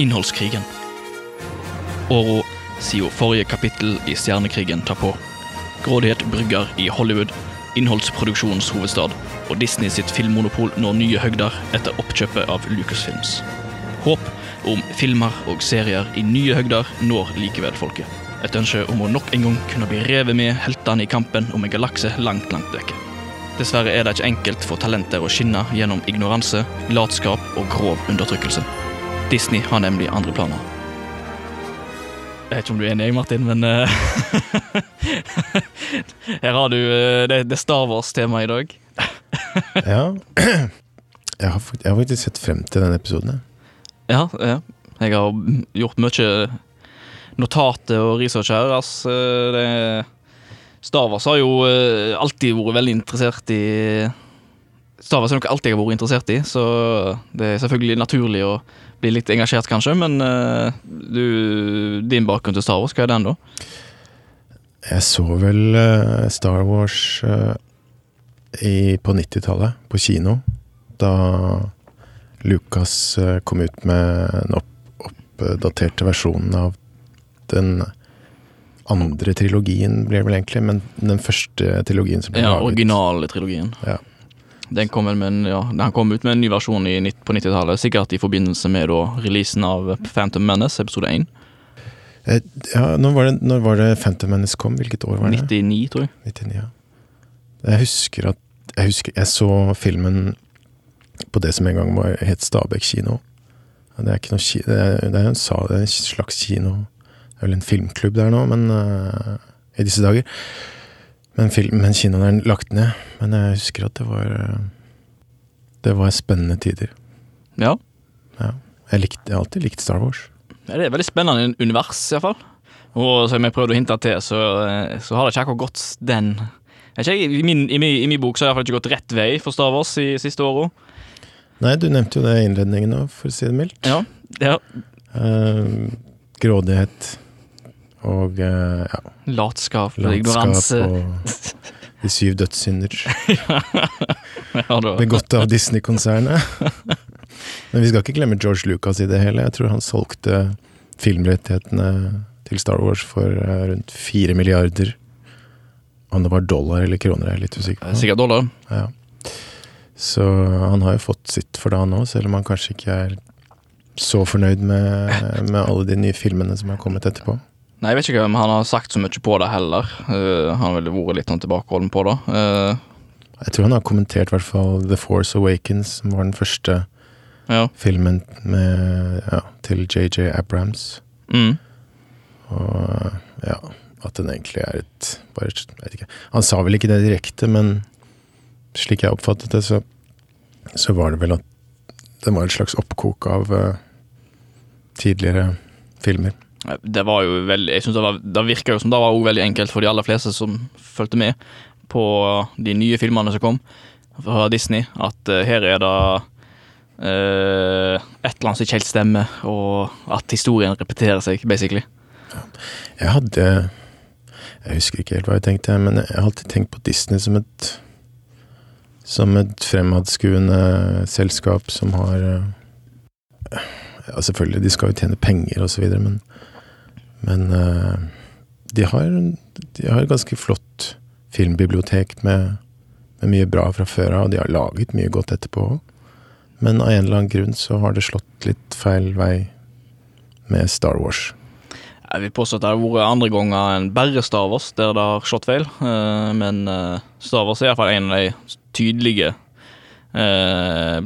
innholdskrigen. Åro siden forrige kapittel i Stjernekrigen tar på. Grådighet brygger i Hollywood, innholdsproduksjonens hovedstad, og Disney sitt filmmonopol når nye høgder etter oppkjøpet av Lucasfilms. Håp om filmer og serier i nye høgder når likevel folket. Et ønske om å nok en gang kunne bli revet med heltene i kampen om en galakse langt, langt vekke. Dessverre er det ikke enkelt for talenter å skinne gjennom ignoranse, latskap og grov undertrykkelse. Disney har nemlig andre planer. Jeg vet ikke om du er enig, Martin, men uh, Her har du uh, det, det Star Wars-temaet i dag. Ja. Jeg har, jeg har faktisk sett frem til den episoden. Ja, ja. Jeg har gjort mye notater og research her. Altså, det Star Wars har jo alltid vært veldig interessert i Star Wars er noe jeg har vært interessert i, så det er selvfølgelig naturlig å bli litt engasjert, kanskje. Men uh, du, din bakgrunn til Star Wars, hva er den, da? Jeg så vel uh, Star Wars uh, i, på 90-tallet, på kino. Da Lucas kom ut med den opp, oppdaterte versjonen av den andre trilogien, blir det vel egentlig, men den første trilogien som ble Ja, laget. originale trilogien. Ja. Den kom, vel med en, ja, den kom ut med en ny versjon i, på 90-tallet, sikkert i forbindelse med da, releasen av Phantom Menace, episode 1. Eh, ja, når var, det, når var det Phantom Menace kom? Hvilket år var det? 99, tror jeg. 99, ja. Jeg husker at jeg, husker, jeg så filmen på det som en gang var, het Stabekk kino. Det er noe det er, det er en, sa- det er en slags kino. Det er vel en filmklubb der nå, men uh, i disse dager. Men, men kinoen er lagt ned. Men jeg husker at det var øh, Det var spennende tider. Ja. Jeg, likte, jeg har alltid likt Star Wars. Ja, Det er et veldig spennende univers, iallfall. Og som jeg prøvde å hinte til, så, eh, så har det ikke akkurat gått den ikke, I min, i, min, I min bok så har det iallfall ikke gått rett vei for Star Wars i siste åra. Nei, du nevnte jo det i innledningen òg, for å si det mildt. Ja. ja. Uh, grådighet og eh, ja, Latskap, latskap ignoranse. og de syv dødssynder begått av Disney-konsernet. Men vi skal ikke glemme George Lucas i det hele. Jeg tror han solgte filmrettighetene til Star Wars for eh, rundt fire milliarder. Om det var dollar eller kroner, jeg er litt usikker på. Sikkert dollar. Ja. Så han har jo fått sitt for det, han òg, selv om han kanskje ikke er så fornøyd med, med alle de nye filmene som har kommet etterpå. Nei, Jeg vet ikke om han har sagt så mye på det heller. Uh, han har vel vært litt sånn tilbakeholden på det. Uh, Jeg tror han har kommentert i hvert fall The Force Awakens, som var den første ja. filmen med, ja, til JJ Abrams. Mm. Og ja, at den egentlig er et bare, jeg vet ikke. Han sa vel ikke det direkte, men slik jeg oppfattet det, så, så var det vel at det var et slags oppkok av uh, tidligere filmer. Det var jo veldig Jeg synes det, var, det virka jo som det var veldig enkelt for de aller fleste som fulgte med på de nye filmene som kom fra Disney, at eh, her er det uh, et eller annet som ikke helt stemmer, og at historien repeterer seg, basically. Jeg hadde Jeg husker ikke helt hva jeg tenkte, men jeg har alltid tenkt på Disney som et Som et fremadskuende selskap som har eh, Ja, selvfølgelig, de skal jo tjene penger og så videre, men Men eh, de har De har et ganske flott filmbibliotek med, med mye bra fra før av, og de har laget mye godt etterpå. Men av en eller annen grunn så har det slått litt feil vei med Star Wars. Jeg vil påstå at det har vært andre ganger enn bare Star Wars der det har slått feil, eh, men eh, Star Wars er iallfall en av de tydelige eh,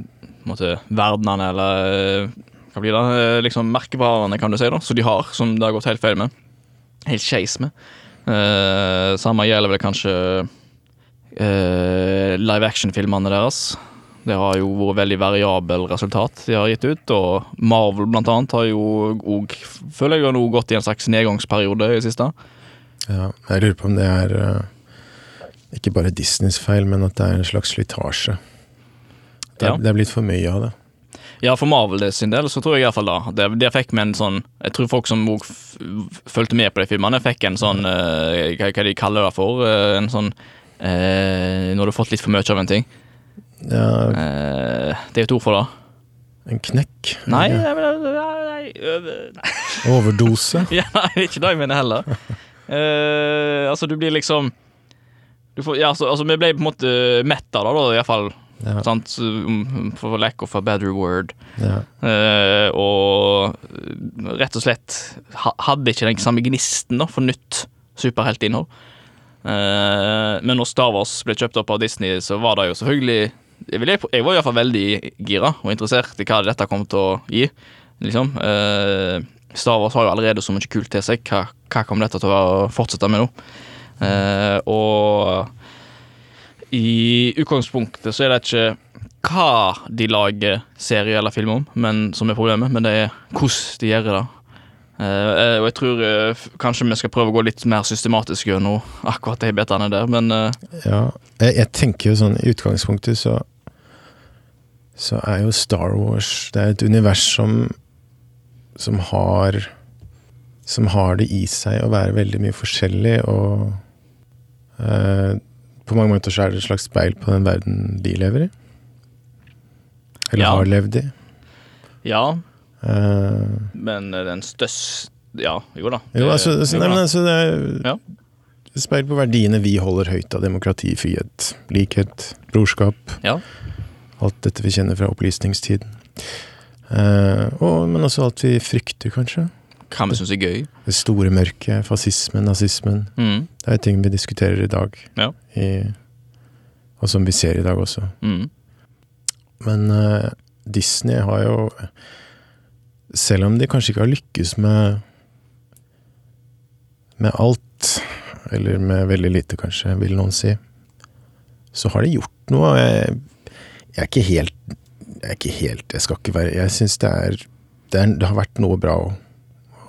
verdenene, eller hva blir det, eh, liksom merkevarene, kan du si, da, som de har, som det har gått helt feil med. Helt skeis med. Uh, samme gjelder vel kanskje uh, live action-filmene deres. Det har jo vært veldig variabel resultat de har gitt ut, og Marvel blant annet har jo òg, føler jeg, nå gått i en slags nedgangsperiode i det siste. Ja, jeg lurer på om det er uh, ikke bare Disneys feil, men at det er en slags slitasje. Det, Ja. det er blitt for mye av det. Ja, for Marvel det sin del, så tror jeg i hvert fall da Det, det fikk med en sånn Jeg tror folk som òg fulgte med på de filmene, fikk en sånn uh, hva, hva de kaller det for? Uh, en sånn uh, Når du har fått litt for mye av en ting. Ja, Eh, det er et ord for det. en knekk. Nei, nei, Nei, Nei, Overdose. ja, nei, ikke det jeg mener heller. Eh, altså, du blir liksom du får, ja, altså, altså, vi ble på en måte mett av det, da, iallfall. Ja, Sant? Um, For lack of a better word. ja. Eh, og rett og slett hadde ikke den samme gnisten da, for nytt superheltinnhold. Eh, men når Star Wars ble kjøpt opp av Disney, så var det jo selvfølgelig Jeg, vil, jeg var iallfall veldig gira og interessert i hva dette kom til å gi. Liksom. Eh, Star Wars har jo allerede så mye kult til seg. Hva, hva kommer dette til å fortsette med nå? Og i utgangspunktet så er det ikke hva de lager serie eller film om, men, som er problemet, men det er hvordan de gjør det. Uh, og jeg tror uh, kanskje vi skal prøve å gå litt mer systematisk gjennom akkurat de bitene der, men uh, ja. Jeg, jeg tenker jo sånn, i utgangspunktet så Så er jo Star Wars Det er et univers som Som har Som har det i seg å være veldig mye forskjellig, og på mange måter så er det et slags speil på den verden de lever i. Eller Ja. har levd i. ja. Uh, Men den største Ja, jo da. jo, altså, altså, nei, men altså det er Ja. speil på verdiene vi holder høyt av demokrati, frihet, likhet, brorskap. Ja. Alt dette vi kjenner fra opplysningstiden. Uh, og, men også alt vi frykter, kanskje. Hva vi syns er gøy. Det store mørket, fascismen, nazismen. Mm. Det er ting vi diskuterer i dag. Ja. I, og som vi ser i dag også. Mm. Men uh, Disney har jo Selv om de kanskje ikke har lykkes med med alt, eller med veldig lite, kanskje, vil noen si, så har de gjort noe. Jeg, jeg er ikke helt Jeg er ikke helt Jeg skal ikke være Jeg syns det er det, er, det har vært noe bra òg.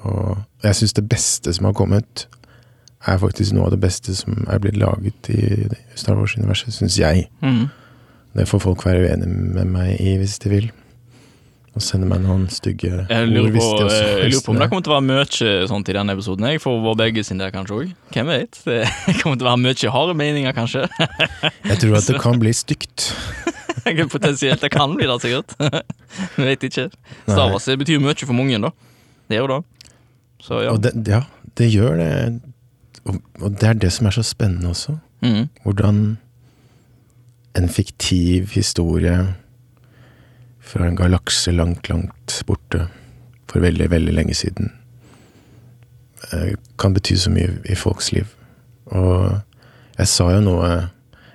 Og jeg syns det beste som har kommet, er faktisk noe av det beste som er blitt laget i Star Wars-universet, syns jeg. Mm. Det får folk være uenige med meg i hvis de vil. Og sende meg noen stygge Jeg lurer ord på, de også jeg lurer på om det kommer til å være mye sånt i denne episoden. Jeg For vår begge sin del, kanskje òg. Hvem vet? Det kommer til å være mye harde meninger, kanskje. Jeg tror at det kan bli stygt. Potensielt. Det kan bli det, sikkert. Vi vet ikke. Star Wars betyr mye for mange, da. Det gjør det. Så ja. Det, ja, det gjør det. Og, og det er det som er så spennende også. Mm. Hvordan en fiktiv historie fra en galakse langt, langt borte for veldig, veldig lenge siden eh, kan bety så mye i folks liv. Og jeg sa jo noe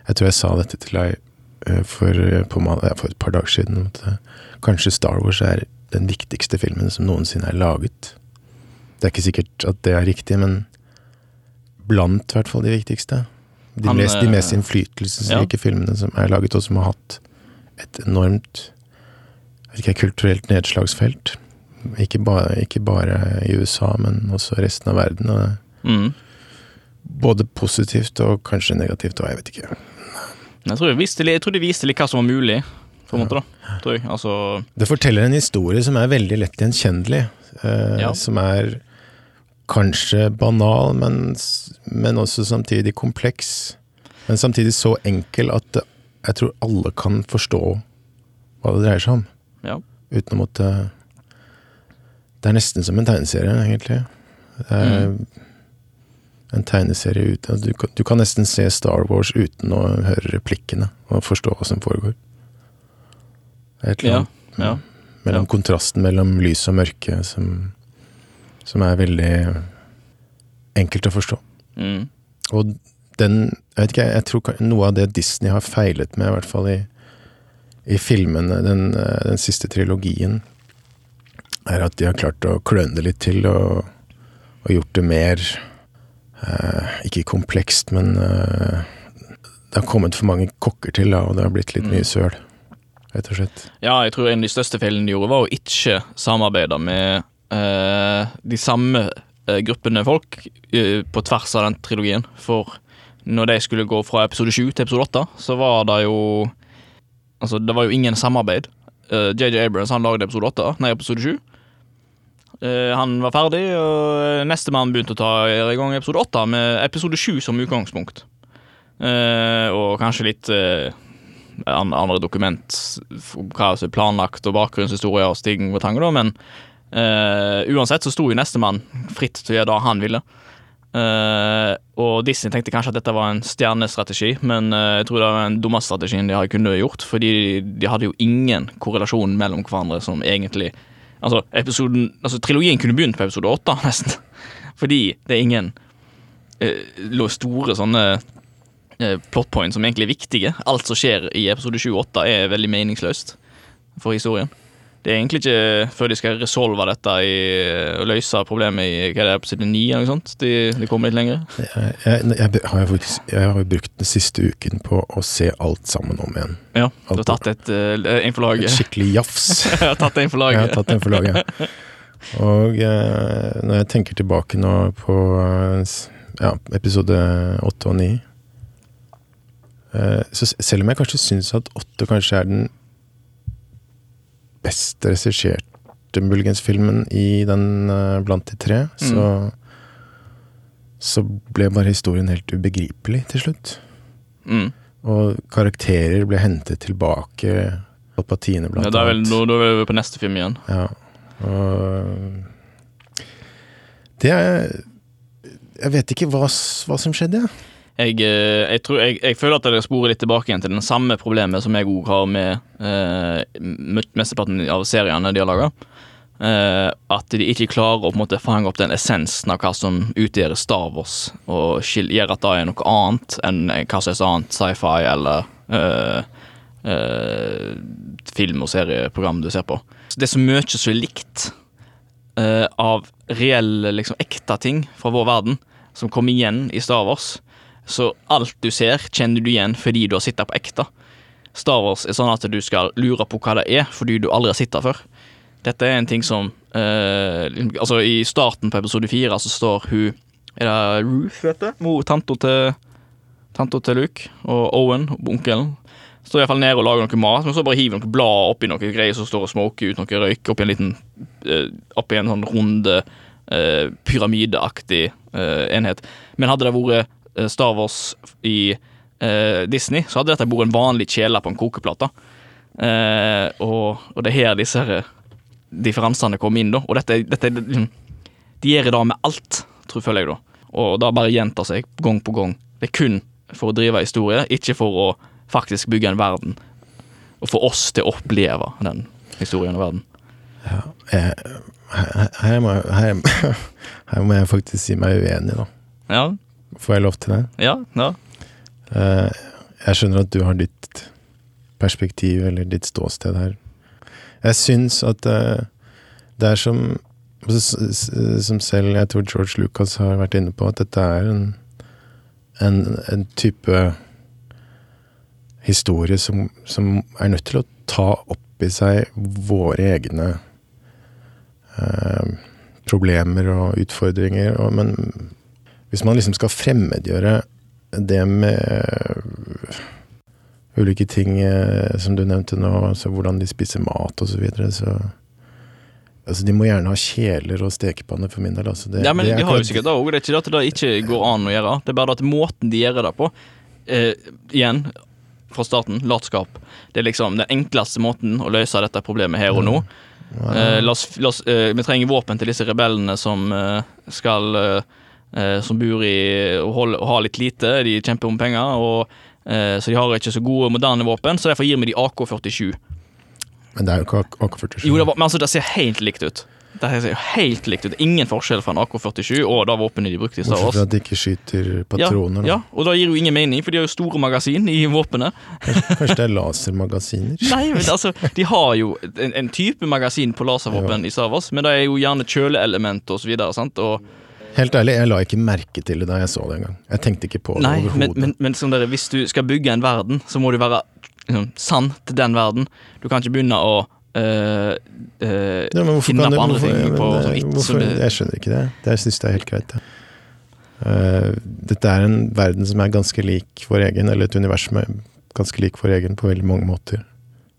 Jeg tror jeg sa dette til deg eh, for, på, for et par dager siden. At eh, kanskje Star Wars er den viktigste filmen som noensinne er laget. Det er ikke sikkert at det er riktig, men blant i hvert fall de viktigste. De, Han, mest, de eh, mest innflytelsesrike filmene som er laget, og som har hatt et enormt ikke, kulturelt nedslagsfelt. Ikke bare, ikke bare i USA, men også resten av verden. Mm. både positivt og kanskje negativt, og jeg vet ikke. Jeg, tror jeg, viste, jeg tror de viste litt hva som var mulig, måte. da. Altså Det forteller en historie som er veldig lett gjenkjennelig. Eh, Ja. Som er kanskje banal, men, men også samtidig kompleks. Men samtidig så enkel at jeg tror alle kan forstå hva det dreier seg om. Ja. Uten å måtte Det er nesten som en tegneserie, egentlig. Det er Mm. En tegneserie uten du, du kan nesten se Star Wars uten å høre replikkene og forstå hva som foregår. Et eller Ja. annet ja. mellom Ja. kontrasten mellom lys og mørke som, som er veldig enkelt å forstå. Mm. Og den Jeg vet ikke, jeg tror noe av det Disney har feilet med, i hvert fall i, i filmene, den, den siste trilogien, er at de har klart å kløne det litt til og, og gjort det mer eh, Ikke komplekst, men eh, det har kommet for mange kokker til, da, og det har blitt litt Mm. mye søl, rett og slett. Ja, jeg tror en av de største feilene de gjorde, var å ikke samarbeide med de samme eh, gruppene folk eh, på tvers av den trilogien. For når de skulle gå fra episode 7 til episode 8, så var det jo Altså, det var jo ingen samarbeid. Eh, JJ Abrams han lagde episode 8, nei, episode 7. Eh, han var ferdig, og nestemann begynte å ta i gang episode 8 med episode 7 som utgangspunkt. Eh, og kanskje litt eh, andre dokument hva som er planlagt og bakgrunnshistorie og Stig og tang, da, men Eh, uansett så sto jo nestemann fritt til å gjøre det han ville. Uh, og Disney tenkte kanskje at dette var en stjernestrategi, men uh, jeg tror det var den dummeste strategien de kunne gjort, fordi de hadde jo ingen korrelasjon mellom hverandre som egentlig Altså, episoden, altså trilogien kunne begynt på episode åtte, nesten. Fordi det er ingen uh, store sånne eh, plot som egentlig er viktige. Alt som skjer i episode 7 og 8 er veldig meningsløst for historien. Det er egentlig ikke før de skal resolve dette i, og løse problemet i hva det er på side 9 eller noe sånt. De, de kommer litt lenger. Jeg, jeg, jeg, har faktisk, jeg har brukt den siste uken på å se alt sammen om igjen. Ja, du har tatt et, uh, en for Et skikkelig jafs. Jeg har tatt en for Jeg har tatt en for laget. Og eh, når jeg tenker tilbake nå på eh, ja, episode åtte og ni eh, Så selv om jeg kanskje syns at åtte kanskje er den best regisserte muligens-filmen i den uh, blant de tre, så så ble bare historien helt ubegripelig til slutt. Mm. Og karakterer ble hentet tilbake. Palpatine, blant Ja, da, er vel, annet. da, er vi på neste film igjen. Ja, og Det er Jeg vet ikke hva, hva som skjedde, jeg. Jeg, eh, jeg, tror, jeg, jeg føler at dere sporer litt tilbake igjen til den samme problemet som jeg òg har med eh, mesteparten av seriene de har laga. at de ikke klarer å på en måte fange opp den essensen av hva som utgjør Star Wars, og gjør at det er noe annet enn hva som er annet sci-fi eller eh, eh, film- og serieprogram du ser på. Det er så mye som likt eh, av reelle, liksom ekte ting fra vår verden, som kommer igjen i Star Wars. Så alt du ser, kjenner du igjen fordi du har sittet på ekte. Star Wars er sånn at du skal lure på hva det er, fordi du aldri har sittet før. Dette er en ting som eh, Altså, i starten på episode fire så står hun Er det Ruth, vet du? Mor, tanta til Tanta til Luke og Owen, onkelen. Står iallfall nede og lager noe mat, men så bare hiver noen blad oppi noe greier som står og smoker ut noe røyk oppi en liten eh, Oppi en sånn runde eh, pyramideaktig eh, enhet. Men hadde det vært Star Wars i eh, Disney, så hadde dette vært en vanlig kjele på en kokeplate. Eh, og, og det er her disse her differansene kommer inn, da. Og dette, dette liksom De gjør det med alt, tror føler jeg, da. Og det bare gjentar seg gang på gang. Det er kun for å drive historie, ikke for å faktisk bygge en verden. Og få oss til å oppleve den historien og verden. jeg her, her, må, her, her må jeg faktisk si meg uenig, da. Ja, Får jeg lov til det? ja, ja. Eh, jeg skjønner at du har ditt perspektiv, eller ditt ståsted her. Jeg syns at eh, det er som Som selv jeg tror George Lucas har vært inne på, at dette er en, en, en type historie som, som er nødt til å ta opp i seg våre egne eh, problemer og utfordringer. Og, men hvis man liksom skal fremmedgjøre det med ulike ting eh, som du nevnte nå, så hvordan de spiser mat osv., så, videre, så Altså, de må gjerne ha kjeler og stekepanne for min del. Altså. Det, ja, men det de har jo sikkert det òg. Det er ikke at det ikke går an å gjøre. Det er bare at måten de gjør det på eh, Igjen, fra starten, latskap. Det er liksom den enkleste måten å løse dette problemet her og nå. Eh, la oss, la oss, eh, vi trenger våpen til disse rebellene som eh, skal eh, eh, Som bor i og, holde, og har litt lite. De kjemper om penger, og, eh, så de har ikke så gode moderne våpen. Så derfor gir vi de AK-47. Men det er jo ikke AK- AK-47. Jo, det, var, men altså, det ser helt likt ut. Det ser helt likt ut. Ingen forskjell fra en AK-47 og det våpenet de brukte i Star Bortsett fra at de ikke skyter patroner. Ja, ja, og det gir jo ingen mening, for de har jo store magasin i våpenet. Kanskje det er lasermagasiner? Nei, men altså, De har jo en, en type magasin på laservåpen i Star Wars, men det er jo gjerne kjøleelement og så videre. sant? Og, Helt ærlig, jeg la ikke merke til det da jeg så det engang. Jeg tenkte ikke på det nei, men, overhodet. men, men sånn der, hvis du skal bygge en verden, så må du være liksom, sann til den verden. Du kan ikke begynne å øh, øh, Ja, men finne på det- andre ting ja, men, på eh, sånn vits. hvorfor- som det- Jeg skjønner ikke det. Det syns jeg er helt greit. Ja. Uh, dette er en verden som er ganske lik vår egen, eller et univers som er ganske lik vår egen på veldig mange måter.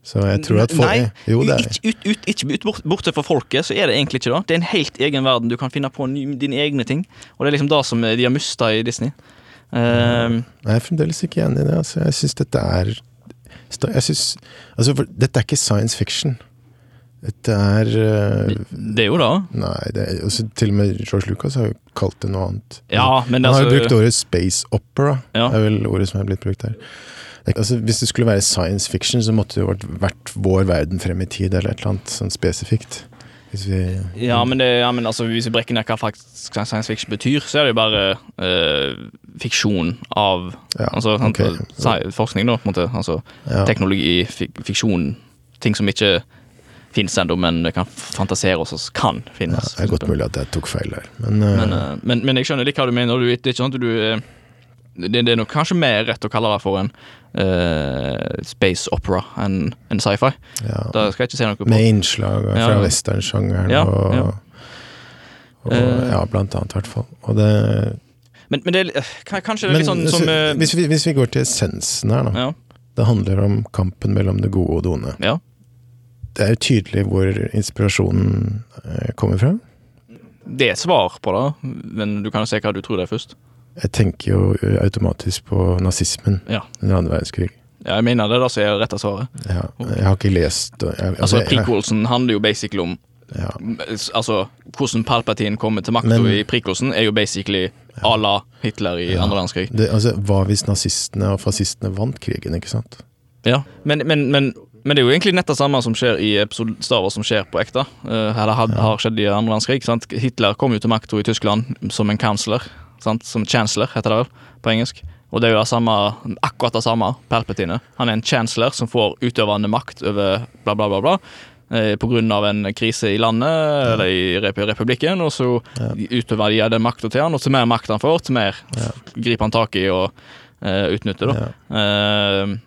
Så jeg tror at folk Nei, Jo, det Ikke, ut, ut, ikke ut, bort, bortsett fra folket, så er det egentlig ikke det. Det er en helt egen verden. Du kan finne på ny, dine egne ting. Og det er liksom det som de har mista i Disney. Ehm, Jeg er fremdeles ikke enig i det. Altså, jeg syns dette er jeg synes, altså, for, Dette er ikke science fiction. Dette er uh, Det er jo da. Nei, det er, altså, til og med George Lucas har jo kalt det noe annet. Ja, men Han har jo altså brukt ordet space opera, Ja. er vel ordet som er blitt brukt her. Altså, hvis det skulle være science fiction, så måtte det jo vært, vært vår verden frem i tid, eller et eller annet sånn spesifikt. Hvis vi Ja, men, det, ja, men altså, hvis vi brekker ned hva faktisk science fiction betyr, så er det jo bare øh, fiksjon av Ja, Altså sant, ok. sci- forskning, da, på en måte. Altså ja. teknologi, fik fiksjon, ting som ikke finnes ennå, men kan fantasere oss og kan Ja, finnes. det er godt mulig at jeg tok feil der, men, øh, Men, øh, men, men jeg skjønner litt hva du mener. Du, det er ikke sånn at du det, det er nok kanskje mer rett å kalle det for en uh, space opera enn en sci-fi. ja. Det skal jeg ikke se noe på. Med innslag fra Ja. westernsjangeren Ja, og, ja. og Eh. Ja, blant annet, i hvert fall. Og det Men, men det er eh, kanskje det er Men litt sånn som eh, hvis, vi, hvis vi går til essensen her, da. ja, Det handler om kampen mellom det gode og det onde. ja. Det er jo tydelig hvor inspirasjonen eh, kommer fra. Det er et svar på det, men du kan jo se hva du tror det er først. Jeg tenker jo automatisk på nazismen Ja. under andre verdenskrig. Ja, jeg mener det er det som er rette svaret. Ja, jeg har ikke lest jeg, Altså, altså Prequelsen handler jo basically om ja, Altså, hvordan Palpatine kommer til makta i prequelsen, er jo basically à la Hitler i andre verdenskrig. det, altså, Hva hvis nazistene og fascistene vant krigen, ikke sant? Ja. Men, men, men, men det er jo egentlig nett det samme som skjer i episode Star Wars som skjer på ekte. eh, eller had, har skjedd i andre verdenskrig. sant? Hitler kom jo til makta i Tyskland som en kansler. Sant? Som chancellor, heter det vel på engelsk. Og det er jo det samme, akkurat det samme Palpatine. Han er en chancellor som får utøvende makt over bla, bla, bla. bla pga. på grunn av en krise i landet, eller i republikken, og så Ja. utøver de den makta til han, og til mer makt han får, til mer Ja. griper han tak i og uh, utnytter, da. Ja. Eh,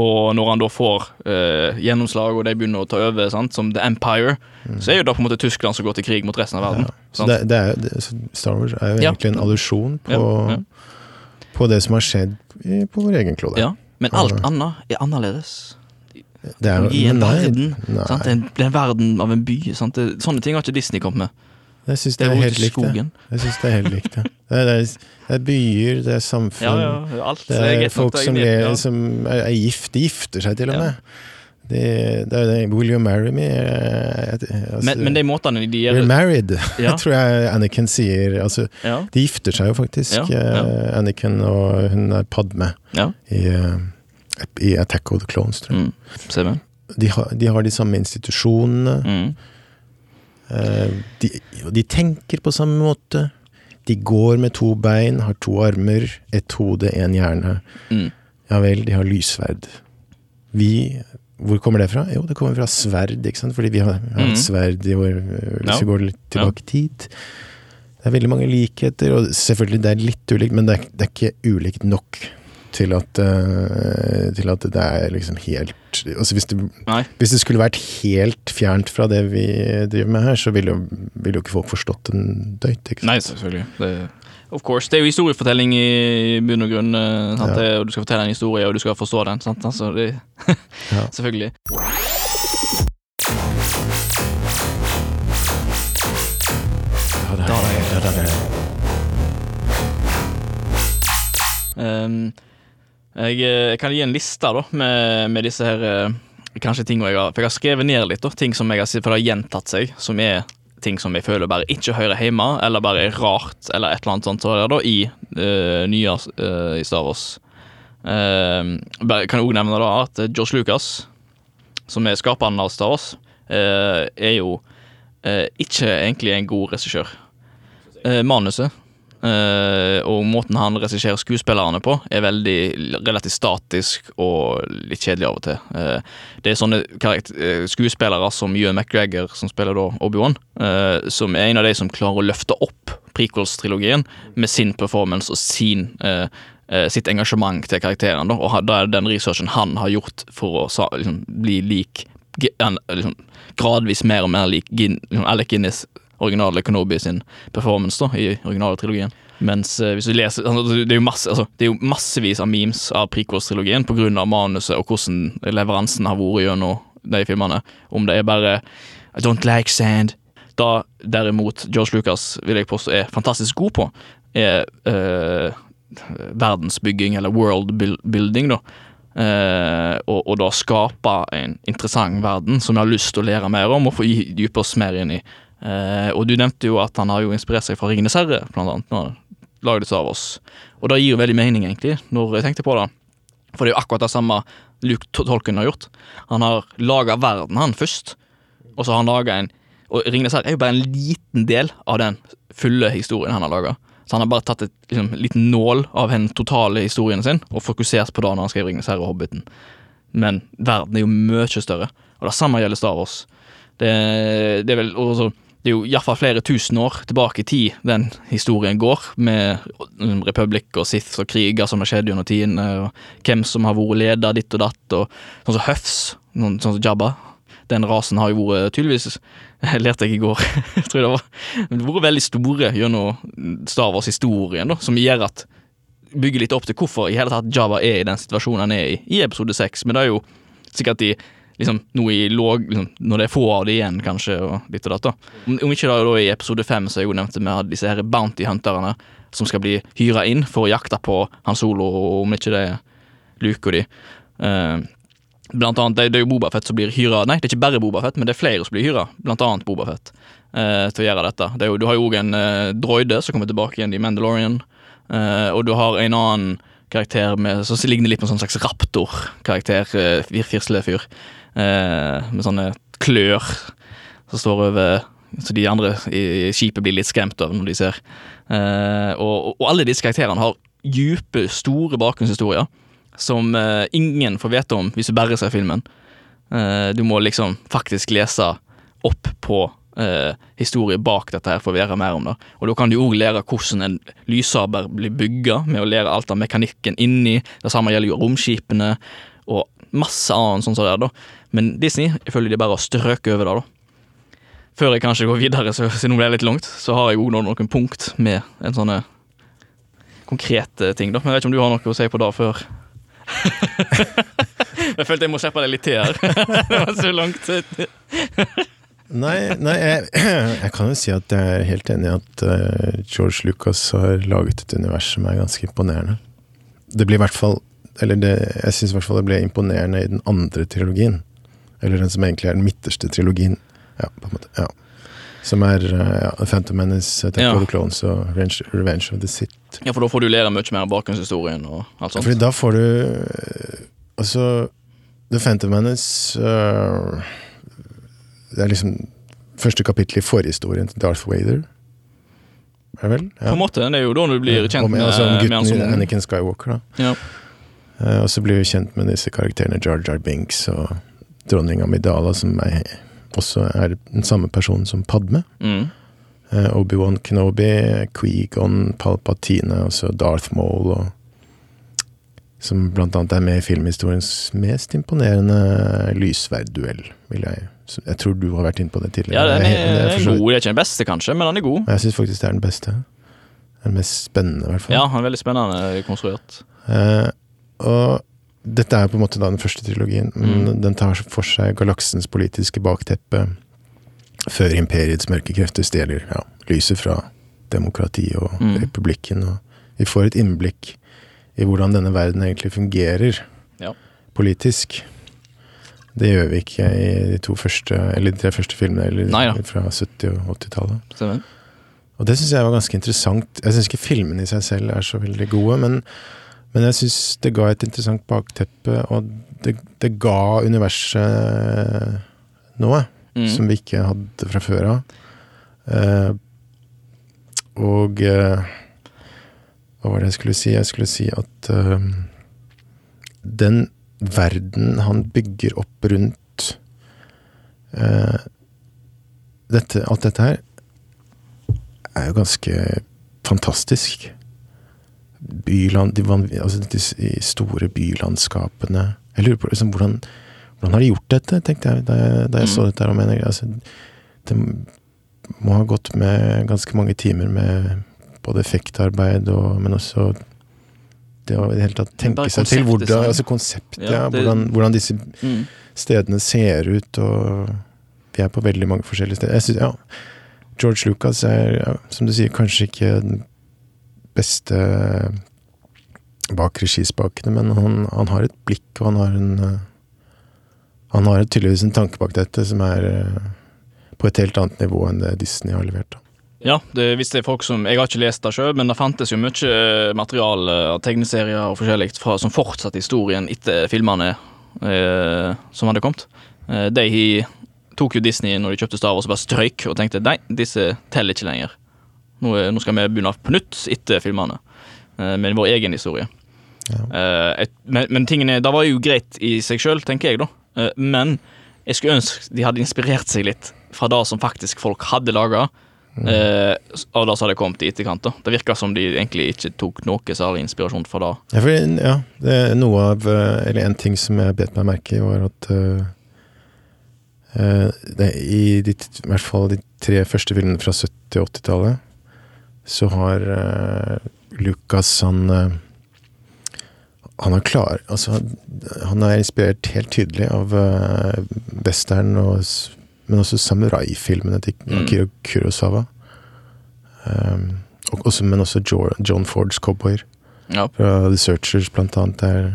og når han da får eh, gjennomslag, og de begynner å ta over, sant, som The Empire, så er jo da på en måte Tyskland som går til krig mot resten av verden. Mm. Ja. Så det, det er, det, Star Wars er jo Ja. egentlig en allusjon på, Ja, på det som har skjedd i, på vår egen klode. Ja, men alt annet er annerledes. Det er, I en nei, verden. Nei, Sant? Det, er en, er verden av en by. Sant? Sånne ting har ikke Disney kommet med. Jeg syns Det det er er helt likt, det. Jeg synes det er helt likt, det. Det er, det, er, det er byer, det er samfunn. Ja, ja, Det er er folk er som, greit, ja. som er, er gift. De gifter seg til og med. Det, det er Will you marry me? Altså, Men, men de måtene de gjør We're married, tror jeg Anakin sier. Altså, de gifter seg jo faktisk, eh, Anakin og hun er Padme, i, eh, i Attack of the Clones, tror jeg. Mm. De, har, de har de samme institusjonene. Mm. Eh, de, de tenker på samme måte. De går med to bein, har to armer, ett hode, én hjerne. Mm. Ja vel, de har lyssverd. Vi Hvor kommer det fra? Jo, det kommer fra sverd, ikke sant? Fordi vi har, har Mhm. sverd i vår Hvis vi går litt tilbake i tid. Det er veldig mange likheter, og selvfølgelig det er litt ulikt, men det er, det er ikke ulikt nok til at, uh, til at det er liksom helt altså hvis, det, hvis det skulle vært helt fjernt fra det vi driver med her, så ville jo, ville jo ikke folk forstått en døyt. Ikke sant? Nei, selvfølgelig. Det, of course. Det er jo historiefortelling i bunn og grunn. eh? Ja. Det, og du skal fortelle en historie, og du skal forstå den. Sant? Altså, det, Ja. Selvfølgelig. Da, da, da, da, da. Ehm, jeg, eh, jeg kan gi en liste da, med, med disse her eh, Kanskje ting jeg har For jeg har skrevet ned litt, da, ting som jeg har for det har gjentatt seg, som er ting som jeg føler bare ikke hører hjemme, eller bare er rart, eller et eller annet sånt så da, i uh, nye uh, i Star Wars. Uh, bare, kan jeg òg nevne da at George Lucas, som er skaperen av Star Wars, uh, er jo ikke egentlig en god regissør. Manuset og måten han regisserer skuespillerne på, er veldig relativt statisk og litt kjedelig av og til. Eh, det er sånne eh, skuespillere som Ewan McGregor, som spiller da Obi-Wan, eh, som er en av de som klarer å løfte opp prequels-trilogien med sin performance og sin eh, eh, sitt engasjement til karakteren. Da, og da er det den researchen han har gjort for å liksom, bli lik liksom, Gradvis mer og mer lik Gin, liksom, Alec Guinness originale Kenobi sin performance da, i originale trilogien. Mens eh, hvis du leser altså, det, er jo masse, altså, det er jo massevis av memes av prequels-trilogien pga. manuset og hvordan leveransen har vært gjennom de filmene. Om det er bare I don't like sand. Da derimot George Lucas vil jeg påstå er fantastisk god på, er eh, verdensbygging, eller world building, da. Eh, og, og da skape en interessant verden som jeg har lyst til å lære mer om og få dype oss mer inn i. Eh, og du nevnte jo at han har jo inspirert seg fra Ringenes herre, blant annet. Når han av oss. Og det gir jo veldig mening, egentlig, når jeg tenkte på det. For det er jo akkurat det samme Luke Tolkien har gjort. Han har laga verden, han, først. Og så har han laga en Og Ringenes herre er jo bare en liten del av den fulle historien han har laga. Så han har bare tatt et liksom, liten nål av den totale historien sin og fokusert på det når han skrev Ringenes herre og Hobbiten. Men verden er jo mye større, og det samme gjelder Star Wars. Det, det er vel også, Det er jo iallfall flere tusen år tilbake i tid den historien går, med mm, republikk og Sith og kriger som har skjedd gjennom tidene, og hvem som har vært leder ditt og datt, og sånn som Huffs, sånn som Jabba. Den rasen har jo vært tydeligvis lærte jeg i går, jeg tror det var. Men det har vært veldig store gjennom Star Wars-historien, som gjør at bygger litt opp til hvorfor i hele tatt Jabba er i den situasjonen han er i i episode 6. Men det er jo sikkert i liksom, noe i låg liksom, Når det er få av det igjen, kanskje, og litt og datt. da. Om, ikke da, da i episode 5, så jeg jo nevnte vi hadde disse her bounty hunterne som skal bli hyra inn for å jakte på Han Solo, og om ikke det er Luke og de. Eh, Blant annet, det, det er jo Bobafett som blir hyra Nei, det er ikke bare Bobafett, men det er flere som blir hyra. Blant annet Bobafett eh, til å gjøre dette. Det jo, du har jo òg en eh, droide som kommer tilbake igjen i Mandalorian. Eh, og du har en annen karakter med, som ligner litt på en sånn slags raptor-karakter. Uh, Firslefyr. Eh, med sånne klør som står over Så de andre i, skipet blir litt skremt av når de ser. Eh, og, og alle disse karakterene har dype, store bakgrunnshistorier som eh, ingen får vite om hvis du bare ser filmen. Du må liksom faktisk lese opp på eh, historie bak dette her for å lære mer om det. Og da kan du òg lære hvordan en lyssaber blir bygga, med å lære alt av mekanikken inni. Det samme gjelder jo romskipene og masse annet sånn som det er, da. Men Disney, jeg føler de bare har strøket over det, da. Før jeg kanskje går videre, så, siden det ble litt langt, så har jeg òg noen punkt med en sånne konkrete ting, da. Men jeg vet ikke om du har noe å si på det før? jeg følte jeg må slippe deg litt til her. det var så langt. Nei, nei jeg, jeg kan jo si at jeg er helt enig i at eh, George Lucas har laget et univers som er ganske imponerende. Det blir i hvert fall Eller det, jeg syns i hvert fall det ble imponerende i den andre trilogien. Eller den som egentlig er den midterste trilogien. Ja, på en måte. Ja. Som er eh, ja, Phantom Menace, Attack Ja. of the Clones og Revenge, Revenge of the Sith. Ja, for da får du lære mye mer av bakgrunnshistorien og alt sånt. Fordi da får du øh, Altså The Phantom Menace uh, Det er liksom første kapittel i forhistorien til Darth Vader. Er det vel? På en måte, det er jo da du blir kjent med, altså, med gutten som. Anakin Skywalker, da. Ja. Uh, og så blir du kjent med disse karakterene Jar Jar Binks og dronning Amidala, som er, også er den samme personen som Padme. Mm. Uh, Obi-Wan Kenobi, Queegon, Palpatine, og så Darth Maul, og som blant annet er med i filmhistoriens mest imponerende lysverdduell, vil jeg Jeg tror du har vært inne på det tidligere. ja, den Jeg- er, det er for god. Det er ikke den beste, kanskje, men den er god. Jeg syns faktisk det er den beste. Den mest spennende, i hvert fall. Ja, han er veldig spennende konstruert. Uh, og dette er på en måte den første trilogien. Men Mm. Den tar for seg galaksens politiske bakteppe før imperiets mørke krefter stjeler ja, lyset fra demokrati og Mm. republikken. Og vi får et innblikk i hvordan denne verden egentlig fungerer Ja. politisk. Det gjør vi ikke i de to første, eller de tre første filmene eller Nei ja. fra 70- og 80-tallet. Og det syns jeg var ganske interessant. Jeg syns ikke filmene i seg selv er så veldig gode, men, men jeg syns det ga et interessant bakteppe, og det, det ga universet noe Mm. som vi ikke hadde fra før av. Eh, og eh, Hva var det jeg skulle si? Jeg skulle si at eh, den verden han bygger opp rundt eh, dette, Alt dette her er jo ganske fantastisk. Byland, de, altså de store bylandskapene. Jeg lurer på liksom, hvordan, hvordan har de gjort dette, tenkte jeg da jeg, da jeg så Mm. dette. her, mener, altså, det må ha gått med ganske mange timer med både effektarbeid og Men også det å i det hele tatt tenke seg til hvordan. Altså konseptet, Ja, det- hvordan, hvordan disse Mm. stedene ser ut, og vi er på veldig mange forskjellige steder. Jeg synes, ja, George Lucas er, som du sier, kanskje ikke den beste bak regispakene, men han, han har et blikk, og han har en eh, Han har tydeligvis en tanke bak dette som er eh, på et helt annet nivå enn det Disney har levert. da. Ja, det visste er folk som Jeg har ikke lest det sjøl, men det fantes jo mye eh, materiale av tegneserier og forskjellig fra, som fortsatte historien etter filmene eh, som hadde kommet. Eh, de tok jo Disney når de kjøpte Star Wars og bare strøyk og tenkte nei, disse teller ikke lenger. Nå, nå skal vi begynne på nytt etter filmene, eh, med vår egen historie. Ja. Eh, et, men, men tingene, det var jo greit i seg sjøl, tenker jeg, da. Eh, men jeg skulle ønske de hadde inspirert seg litt fra det som faktisk folk hadde laga. Uh, av det som hadde kommet i etterkant. da Det virka som de egentlig ikke tok noe særlig inspirasjon fra det. Ja, for, ja, det er noe av eh, Eller en ting som jeg bet meg merke i, var at uh, uh, det, I de, i hvert fall de tre første filmene fra 70- og 80-tallet, så har uh, Lucas han han er klar Altså, han, er inspirert helt tydelig av western og men også samurai-filmene til Mm. Akira Kurosawa. Um, og også, men også John Fords cowboyer Ja. fra The Searchers, blant annet. Der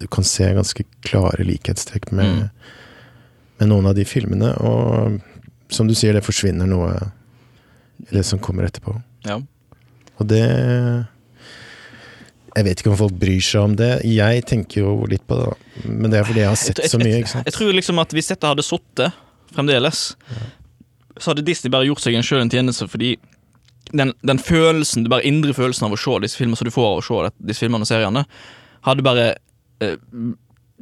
du kan se ganske klare likhetstrekk med, Mm. med noen av de filmene. Og som du sier, det forsvinner noe i det som kommer etterpå. ja. Og det Jeg vet ikke om folk bryr seg om det. Jeg tenker jo litt på det, da. Men det er fordi jeg har sett så mye, ikke sant. Jeg tror liksom at hvis dette hadde sittet fremdeles, så hadde Disney bare gjort seg en sjøl en tjeneste, fordi den, den følelsen, den bare indre følelsen av å se disse filmene som du får av å se disse filmene og seriene, hadde bare eh,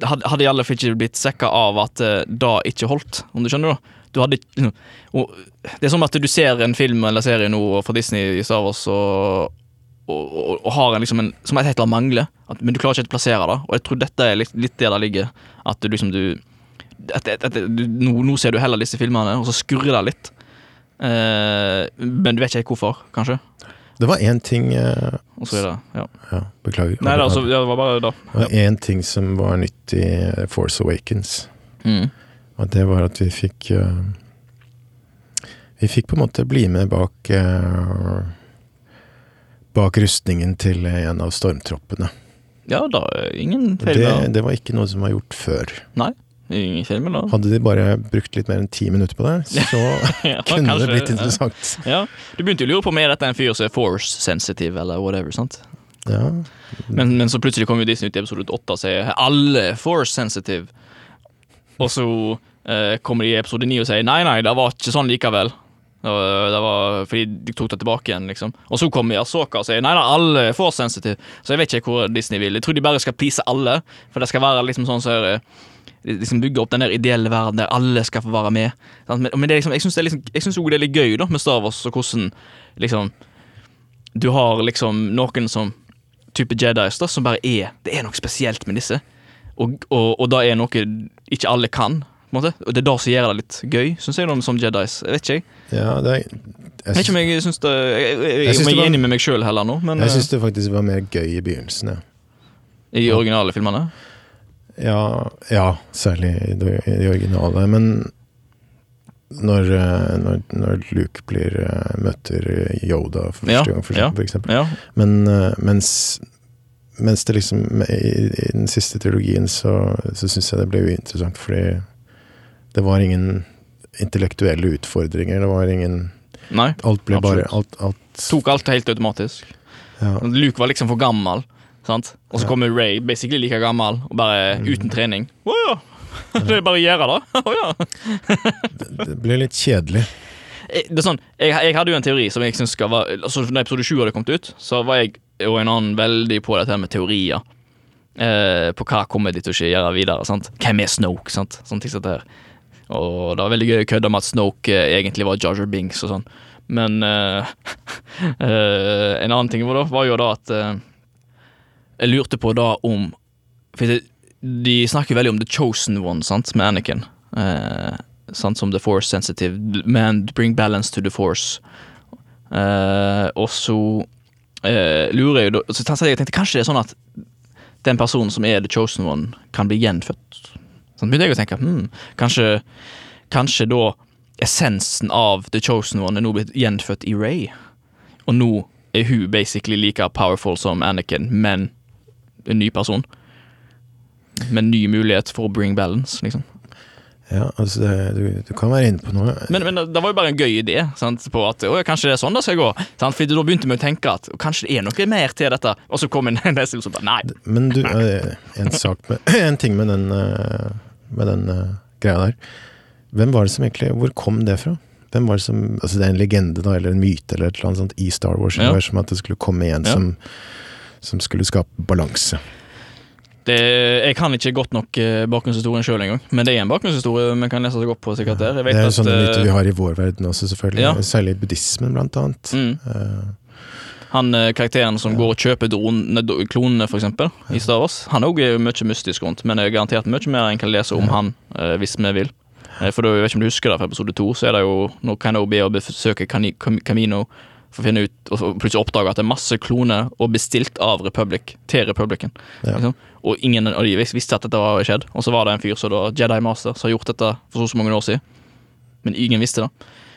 hadde, hadde i alle fall ikke blitt sekka av at eh, det ikke holdt, om du skjønner? da du hadde, ikke- og Det er som at du ser en film eller serie nå fra Disney i Star Wars og, og, og, og har en, liksom en, som et eller annet mangler, at, men du klarer ikke å plassere det. Og jeg tror dette er litt, litt der det ligger. At du liksom du, at, at, at, du nå, nå ser du heller disse filmene, og så skurrer det litt. Eh, men du vet ikke helt hvorfor, kanskje. Det var én ting eh, Og så videre. Ja. Ja, beklager. Nei, da, altså, ja, det var bare da. Det var én ting som var nytt i eh, Force Awakens. Mm. Og det var at vi fikk eh, Vi fikk på en måte bli med bak eh, Bak rustningen til en av stormtroppene. Ja, da ingen feil Det, det. var ikke noe som var gjort før. Nei, Ingen feil med det. Hadde de bare brukt litt mer enn ti minutter på det, så Ja, kunne kanskje, det blitt interessant. Ja, Du begynte jo å lure på om er en fyr som er force sensitive, eller whatever. sant? Ja. Men, men så plutselig kom jo Disney ut i episode 8 og sier alle force sensitive. Og så kommer de i episode 9 og sier nei, nei, det var ikke sånn likevel. Det var, fordi de tok det tilbake igjen, liksom. Og så kommer Asoka og sier nei, nei, alle er for sensitive. Så jeg vet ikke hvor Disney vil. Jeg tror de bare skal please alle, for det skal være liksom sånn så eh, liksom bygge opp den der ideelle verden der alle skal få være med. Men, men liksom, jeg syns liksom, det er litt gøy da med Star Wars, og hvordan liksom Du har liksom noen som type Jedis da, som bare er Det er noe spesielt med disse. Og, og, og det er noe ikke alle kan. Og Det er det som gjør det litt gøy, syns jeg, som Jedis. Jeg vet ikke, jeg. ja det, er- Jeg vet ikke om jeg syns det Jeg, jeg, jeg, Jeg er enig med meg sjøl heller nå, men jeg syns det faktisk var mer gøy i begynnelsen, ja. I i originale filmene. Ja, ja særlig i de, originale. Men når, eh, når, når Luke blir, eh, møter Yoda for første Ja, gang, for, for eksempel. Ja. Men eh, mens, mens det liksom i, I den siste trilogien så, så syns jeg det ble uinteressant, fordi det var ingen intellektuelle utfordringer. Det var ingen Nei. Alt ble bare alt, alt Tok alt helt automatisk. ja. Luke var liksom for gammel, sant? og så Ja. kommer Ray basically like gammel, og bare Mm. uten trening. Å ja! Det er bare å gjøre det. Å ja. det, det ble litt kjedelig. Eh, Det er sånn, jeg, jeg hadde jo en teori som jeg synes skal være altså Når episode 7 hadde kommet ut, så var jeg og en annen veldig på dette med teorier. Eh, på hva kommer de til å skje gjøre videre. sant? Hvem er Snoke? sant? Sånne ting som dette her. Og det var veldig gøy å kødde med at Snoke eh, egentlig var Jar Jar Binks og sånn. Men eh, eh, en annen ting var, da, var jo da at eh, Jeg lurte på da om For de snakker veldig om The Chosen One, sant, med Anakin. Sant, som The Force Sensitive. Man, bring balance to the Force. Og så lurer jeg jo da Så jeg tenkte, kanskje det er sånn at den personen som er The Chosen One, kan bli gjenfødt. Sånn begynte jeg å tenke. Hmm, kanskje, kanskje da essensen av The Chosen One er nå blitt gjenfødt i Ray. Og nå er hun basically like powerful som Anakin, men en ny person. Med ny mulighet for å bring balance, liksom. Ja, altså det, du, du kan være inne på noe. Men, men det var jo bare en gøy idé. Sant, på at å, Kanskje det er sånn det skal gå. Sant? For Da begynte vi å tenke at kanskje det er noe mer til dette. Og så kom en neste som bare nei. Men du, eh, en, sak med, en ting med den, eh, med den uh, greia der. Hvem var det som egentlig Hvor kom det fra? Hvem var Det som, altså det er en legende da, eller en myte eller et eller annet sånt i Star Wars. Ja. Som at det skulle komme en Ja. som, som skulle skape balanse. Det, jeg kan ikke godt nok eh, bakgrunnshistorien sjøl engang, men det er en bakgrunnshistorie vi kan lese seg opp på. sikkert der. Det er jo sånne eh, myter vi har i vår verden også, selvfølgelig. Ja. Særlig buddhismen, blant annet. mm, Han eh, karakteren som går og kjøper drone, klonene, eksempel, i Star Wars, han er også mye mystisk rundt, men det er garantert mye mer en kan lese om han, eh, hvis vi vil. Eh, For da, jeg vet ikke om du husker det fra episode to, så er det jo når Kenobi er og besøker å Cam- Camino for å finne ut, og plutselig oppdage at det er masse kloner og bestilt av Republic til Republicen. Ja. Liksom. Og ingen av de visste at dette var skjedd. Og så var det en fyr som da, Jedi Master som har gjort dette for så så mange år siden. Men ingen visste det.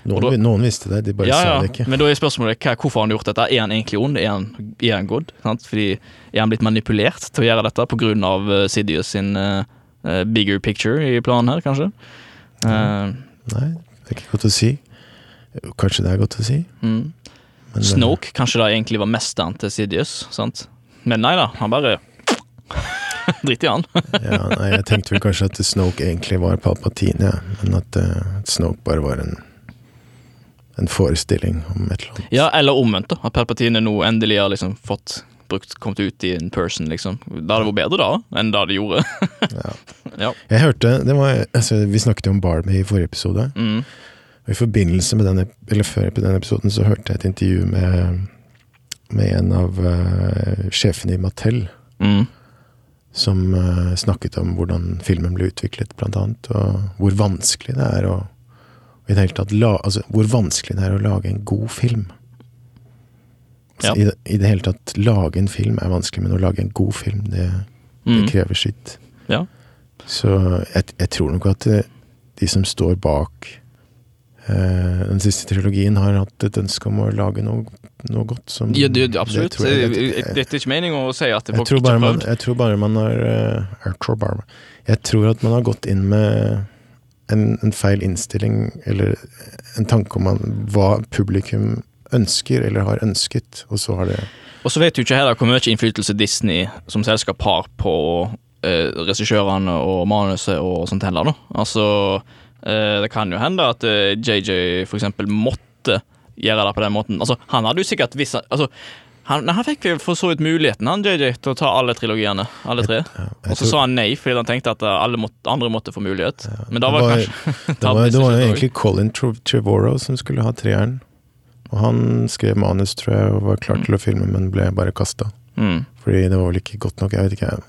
Noen, da- noen visste det, de bare ja, sa ja. det ikke. Men da er spørsmålet hva, hvorfor har han gjort dette. Er han egentlig ond? Er han, er han god? Sant? Fordi Er han blitt manipulert til å gjøre dette pga. Uh, Sidious sin eh, eh, bigger picture i planen her, kanskje? Uh, Nei, det er ikke godt å si. Kanskje det er godt å si. mm. Men, Snoke, Snoke, kanskje det egentlig var mesteren til Sidious, sant? Men nei da, han bare Drit i han. ja, nei, jeg tenkte vel kanskje at Snoke egentlig var Palpatine, ja. men at uh, Snoke bare var en, en forestilling om et eller annet. Ja, eller omvendt, da. At Palpatine nå endelig har liksom fått brukt, kommet ut i en person, liksom. Det hadde vært bedre da, enn det de gjorde. Ja. ja. Jeg hørte, det var, altså, Vi snakket jo om Barbie i forrige episode. Mm. Og I forbindelse med den, eller før på den episoden så hørte jeg et intervju med, med en av uh, sjefene i Mattel. Mm. Som uh, snakket om hvordan filmen ble utviklet, blant annet. Og hvor vanskelig det er å i det hele tatt la, altså, Hvor vanskelig det er å lage en god film. Altså, Ja. i, det, I det hele tatt lage en film er vanskelig, men å lage en god film, det, det Mm. krever sitt. Ja. Så jeg, jeg tror nok at eh, de som står bak eh, den siste trilogien, har hatt et ønske om å lage noe, noe godt. Som, Ja, det, det, absolutt. Det jeg- Det jeg- det- det er ikke meningen å si at folk tror, ikke har man, prøvd. jeg tror bare man har eh, jeg tror at man har gått inn med en, en feil innstilling, eller en tanke om hva publikum ønsker, eller har ønsket, og så har det Og så vet du ikke heller hvor mye innflytelse Disney som selskap har på eh, regissørene og manuset og sånt heller, da. Altså, eh, det kan jo hende at eh, JJ for eksempel måtte gjøre det på den måten. Altså, han hadde jo sikkert visst Altså, han, nei, han fikk for så vidt muligheten, han JJ, til å ta alle trilogiene. Alle tre. Og så sa han nei, fordi han tenkte at eh, alle måtte, andre måtte få mulighet. Men da var det kanskje Det var, det var jo egentlig Colin Trevorrow som skulle ha treeren. Og han skrev manus, tror jeg, og var klar Mm. til å filme, men ble bare kasta. mm. Fordi det var vel ikke godt nok, jeg vet ikke. Nei,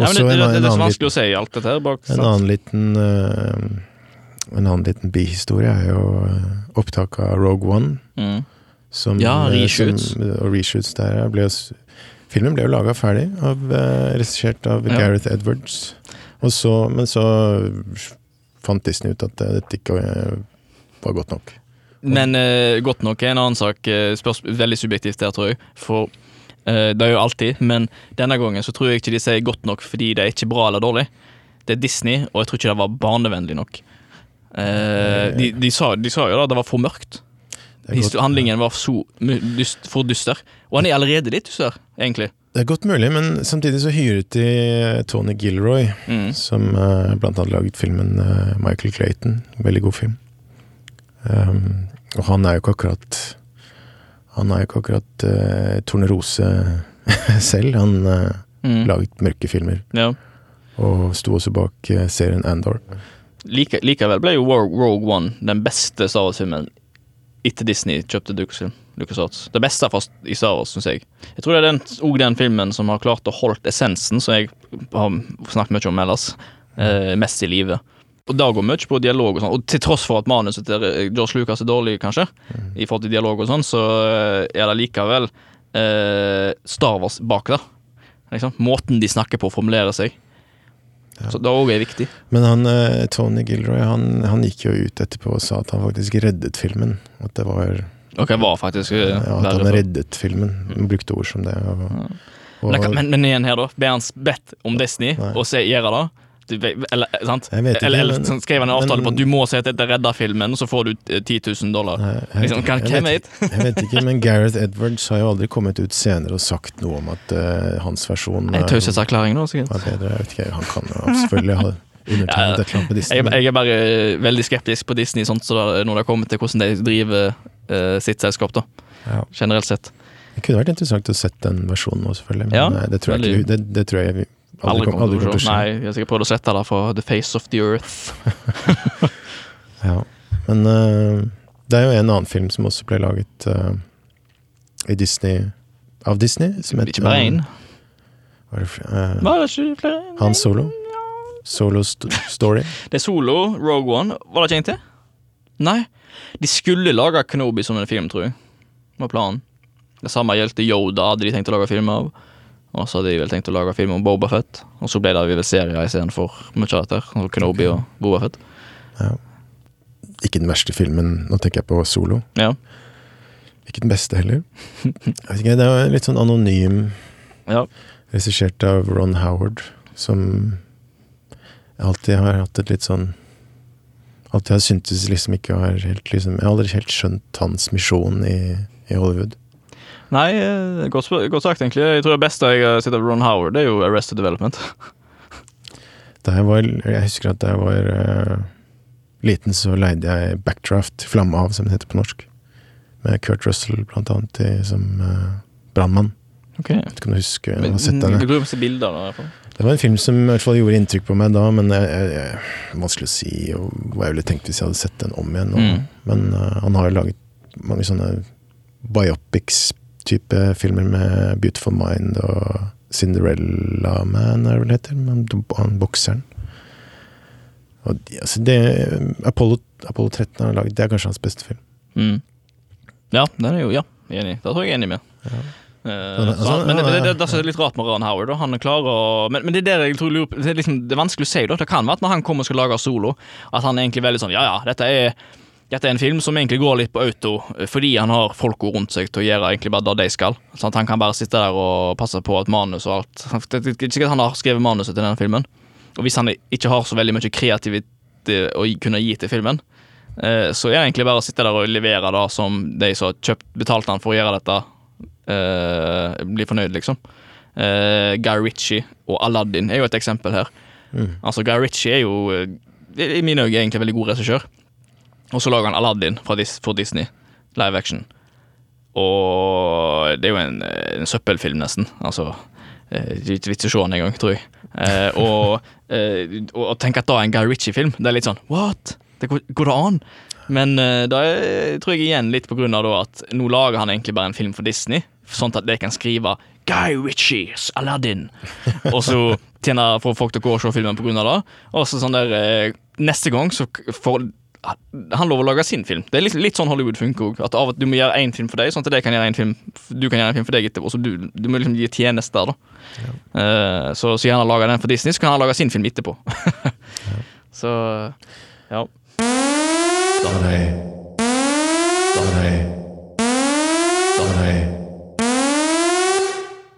Og så det, det, en, det, det er så vanskelig liten, å si alt dette her bak. en annen liten eh, En annen liten bihistorie er jo opptaket opptak av Rogue One. Mm. Som, Ja, eh, reshoots. Som, og reshoots der ble jo Filmen ble jo laga ferdig, av, eh, regissert av Ja. Gareth Edwards. Så, men så fant Disney ut at eh, dette ikke eh, var godt nok. Men uh, godt nok er en annen sak. eh, spørs, veldig subjektivt der, tror jeg. For uh, det er jo alltid, men denne gangen så tror jeg ikke de sier godt nok fordi det er ikke bra eller dårlig. Det er Disney, og jeg tror ikke det var barnevennlig nok. Uh, de, de, sa, de sa jo da det var for mørkt. Det er, Histo- godt, Handlingen var så dyst, for dyster. Og han er allerede litt dyster, egentlig. det er godt mulig, men samtidig så hyret de Tony Gilroy, Mm. som uh, blant annet laget filmen uh, Michael Clayton. Veldig god film. Um, og han er jo ikke akkurat Han er jo ikke akkurat uh, Tornerose selv. Han Mm. laget mørke filmer, Ja. og sto også bak serien Andor. Like, likevel ble jo Rogue Rogue One den beste Star Wars-filmen etter Disney kjøpte Lucasfilm. LucasArts. Det beste fra, i Star Wars, syns jeg. Jeg tror det er den, også den filmen som har klart å holde essensen, som jeg har snakket mye om ellers, eh, mest i live. Og det går mye på dialog og sånn, og til tross for at manuset til George Lucas er dårlig, kanskje, i forhold til dialog og sånn, så eh, er det likevel eh, Star Wars bak der. Liksom. Måten de snakker på, formulerer seg. Ja. Så det òg er viktig. Men han, eh, Tony Gilroy han, han gikk jo ut etterpå og sa at han faktisk reddet filmen. At det var Ok, var faktisk eh, ja, At han reddet filmen. Han brukte ord som det. Og, Ja. Og, Men, men, men igjen her, da. Ble han bedt om Disney Nei. og se, gjøre det? Eller, sant? Ikke, eller, eller men- sånn, skrev han en avtale men- på at du må si at dette redder filmen, og så får du eh, 10 000 dollar. Nei, jeg, Liksom, kan- jeg, hvem vet, jeg vet ikke, men Gareth Edwards har jo aldri kommet ut senere og sagt noe om at uh, hans versjon eh, Taushetserklæring, nå, sikkert. bedre. Ikke, han kan jo selvfølgelig ha undertegnet et eller annet på Disney. Jeg, jeg er bare eh, veldig skeptisk på Disney sånt, så da, når det kommer til hvordan de driver uh, sitt selskap, da, ja. generelt sett. Det kunne vært interessant å sett den versjonen nå, selvfølgelig. Men Ja, eh, det, tror jeg det, det tror jeg aldri, aldri til å skje. Nei, jeg har sikkert prøvd å sette det for The Face of the Earth. Ja. Men uh, det er jo en annen film som også ble laget uh, i Disney av Disney. Som heter, Ikke bare én. Var det, fl- eh, Var det ikke flere? Han Solo. Solo st Story. Det er Solo, Rogue One. Var det ikke en til? Nei. De skulle lage Kenobi som en film, tror jeg. Var planen. Det samme gjeldte Yoda, hadde de tenkt å lage film av. Og så hadde de vel tenkt å lage film om Boba Fett. Og så ble det vel serier istedenfor mye av dette. Kenobi og Boba Fett. Ikke den verste filmen, nå tenker jeg på Solo. Ja. Ikke den beste heller. Ikke, det er litt sånn anonym, ja. regissert av Ron Howard, som alltid har hatt et litt sånn Alltid har syntes liksom ikke har helt liksom Jeg har aldri helt skjønt hans misjon i, i Hollywood. Nei, eh, godt, godt sagt, egentlig. Jeg tror det beste jeg har sett av Ron Howard, det er jo Arrested Development. Da jeg var Jeg husker at da jeg var uh, liten, så leide jeg Backdraft, Flamme av, som det heter på norsk. Med Kurt Russell blant annet i, som uh, brannmann. Okay. Vet ikke om du husker Men, se bilder da, i hvert fall. Det var en film som i hvert fall gjorde inntrykk på meg da, men jeg, jeg, jeg, vanskelig å si og hva jeg ville tenkt hvis jeg hadde sett den om igjen. Mm. Men uh, han har jo laget mange sånne biopics-type filmer med Beautiful Mind og Cinderella Man, er det vel heter, men han bokseren. Og altså det, Apollo, Apollo 13 har han laget, det er kanskje hans beste film. Mm. Ja, den er jo Ja, enig. Da tror jeg jeg er enig med. Ja. Altså, han, men det, det, det, det, er litt rart med Ron Howard. Han er klar å Men, men det er det jeg tror Det er, liksom, det er vanskelig å si. Da. Det kan være at når han kommer og skal lage solo, at han er egentlig veldig sånn Ja, ja, dette er dette er en film som egentlig går litt på auto eh, fordi han har folka rundt seg til å gjøre egentlig bare det de skal. Sånn at Han kan bare sitte der og passe på at manus og alt Det er ikke sikkert han har skrevet manuset til denne filmen. Og hvis han ikke har så veldig mye kreativitet å kunne gi til filmen, eh, så er det egentlig bare å sitte der og levere det som de som har kjøpt, betalt han for å gjøre dette, eh, blir fornøyd, liksom. Guy Ritchie og Aladdin er jo et eksempel her. Mm. Altså, Guy Ritchie er jo i mine øyne egentlig veldig god regissør. Og så lager han Aladdin for Disney, live action. Og det er jo en, en søppelfilm, nesten. Altså eh, det er ikke vits å se den engang, tror jeg. Eh, og, eh, og tenk at da er en Guy Ritchie-film, det er litt sånn what? Det går, går det an? Men eh, da er, tror jeg igjen litt på grunn av da at nå lager han egentlig bare en film for Disney, sånn at de kan skrive Guy Ritchies Aladdin. Og så tjener folk til å gå og se filmen på grunn av det. Og så sånn der eh, Neste gang så får han lover å lage sin film. Det er litt, litt sånn Hollywood funker òg. At av at du må gjøre én film for deg, sånn at kan film du kan gjøre en film for deg etterpå. Så du, du må liksom gi tjenester, da. Eh, så siden han har laga den for Disney, så kan han lage sin film etterpå. Så ja.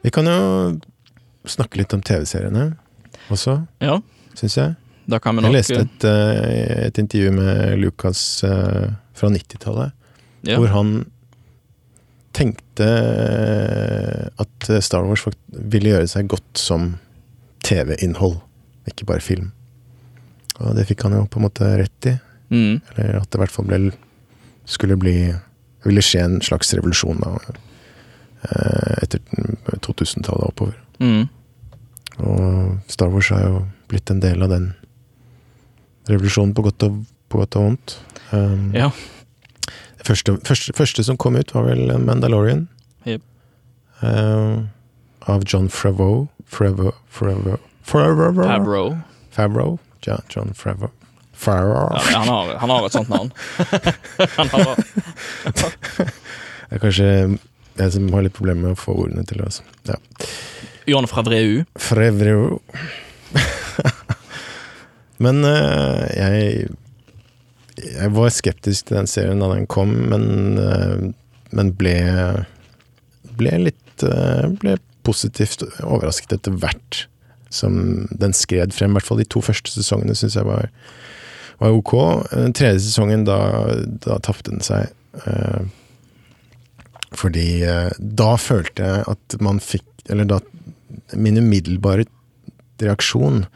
Vi kan jo snakke litt om TV-seriene også, Ja, syns jeg. Da kan vi nok Jeg leste et, eh, et intervju med Lucas eh, fra 90-tallet, ja. hvor han tenkte eh, at Star Wars ville gjøre seg godt som TV-innhold, ikke bare film. Og det fikk han jo på en måte rett i. Mm, Eller at det i hvert fall ble, skulle bli Ville skje en slags revolusjon da, eh, etter 2000-tallet og oppover. mm, Og Star Wars har jo blitt en del av den revolusjonen på godt og, på godt og vondt. Um, ja. det første, første, første som kom ut, var vel Mandalorian. Yep. Uh, av John Favreau. Favreau, Favreau, Favreau. Ja, John Favreau. Favreau. Ja, han, har, han har et sånt navn. han har, Det er kanskje jeg som har litt problemer med å få ordene til. Altså. Ja. John Fravreu. Favreau. Men uh, jeg Jeg var skeptisk til den serien da den kom, men, uh, men ble Ble litt uh, Ble positivt overrasket etter hvert som den skred frem. I hvert fall de to første sesongene syns jeg var, var ok. Den tredje sesongen, da, da tapte den seg. Fordi da følte jeg at man fikk Eller da Min umiddelbare reaksjon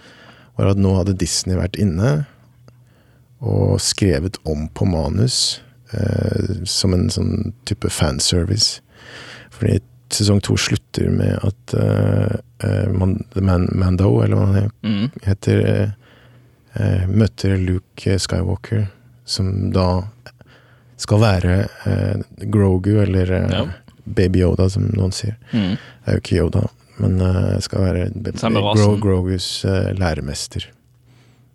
var at nå hadde Disney vært inne og skrevet om på manus eh, som en sånn type fanservice. Fordi sesong to slutter med at eh, eh man, Man, Mando, eller hva han Mm. heter, eh, eh, møter Luke Skywalker, som da skal være eh, Grogu, eller Ja. Baby Yoda, som noen sier. Mm. Det er jo ikke Yoda, men jeg skal være Gro. Grogus eh, læremester.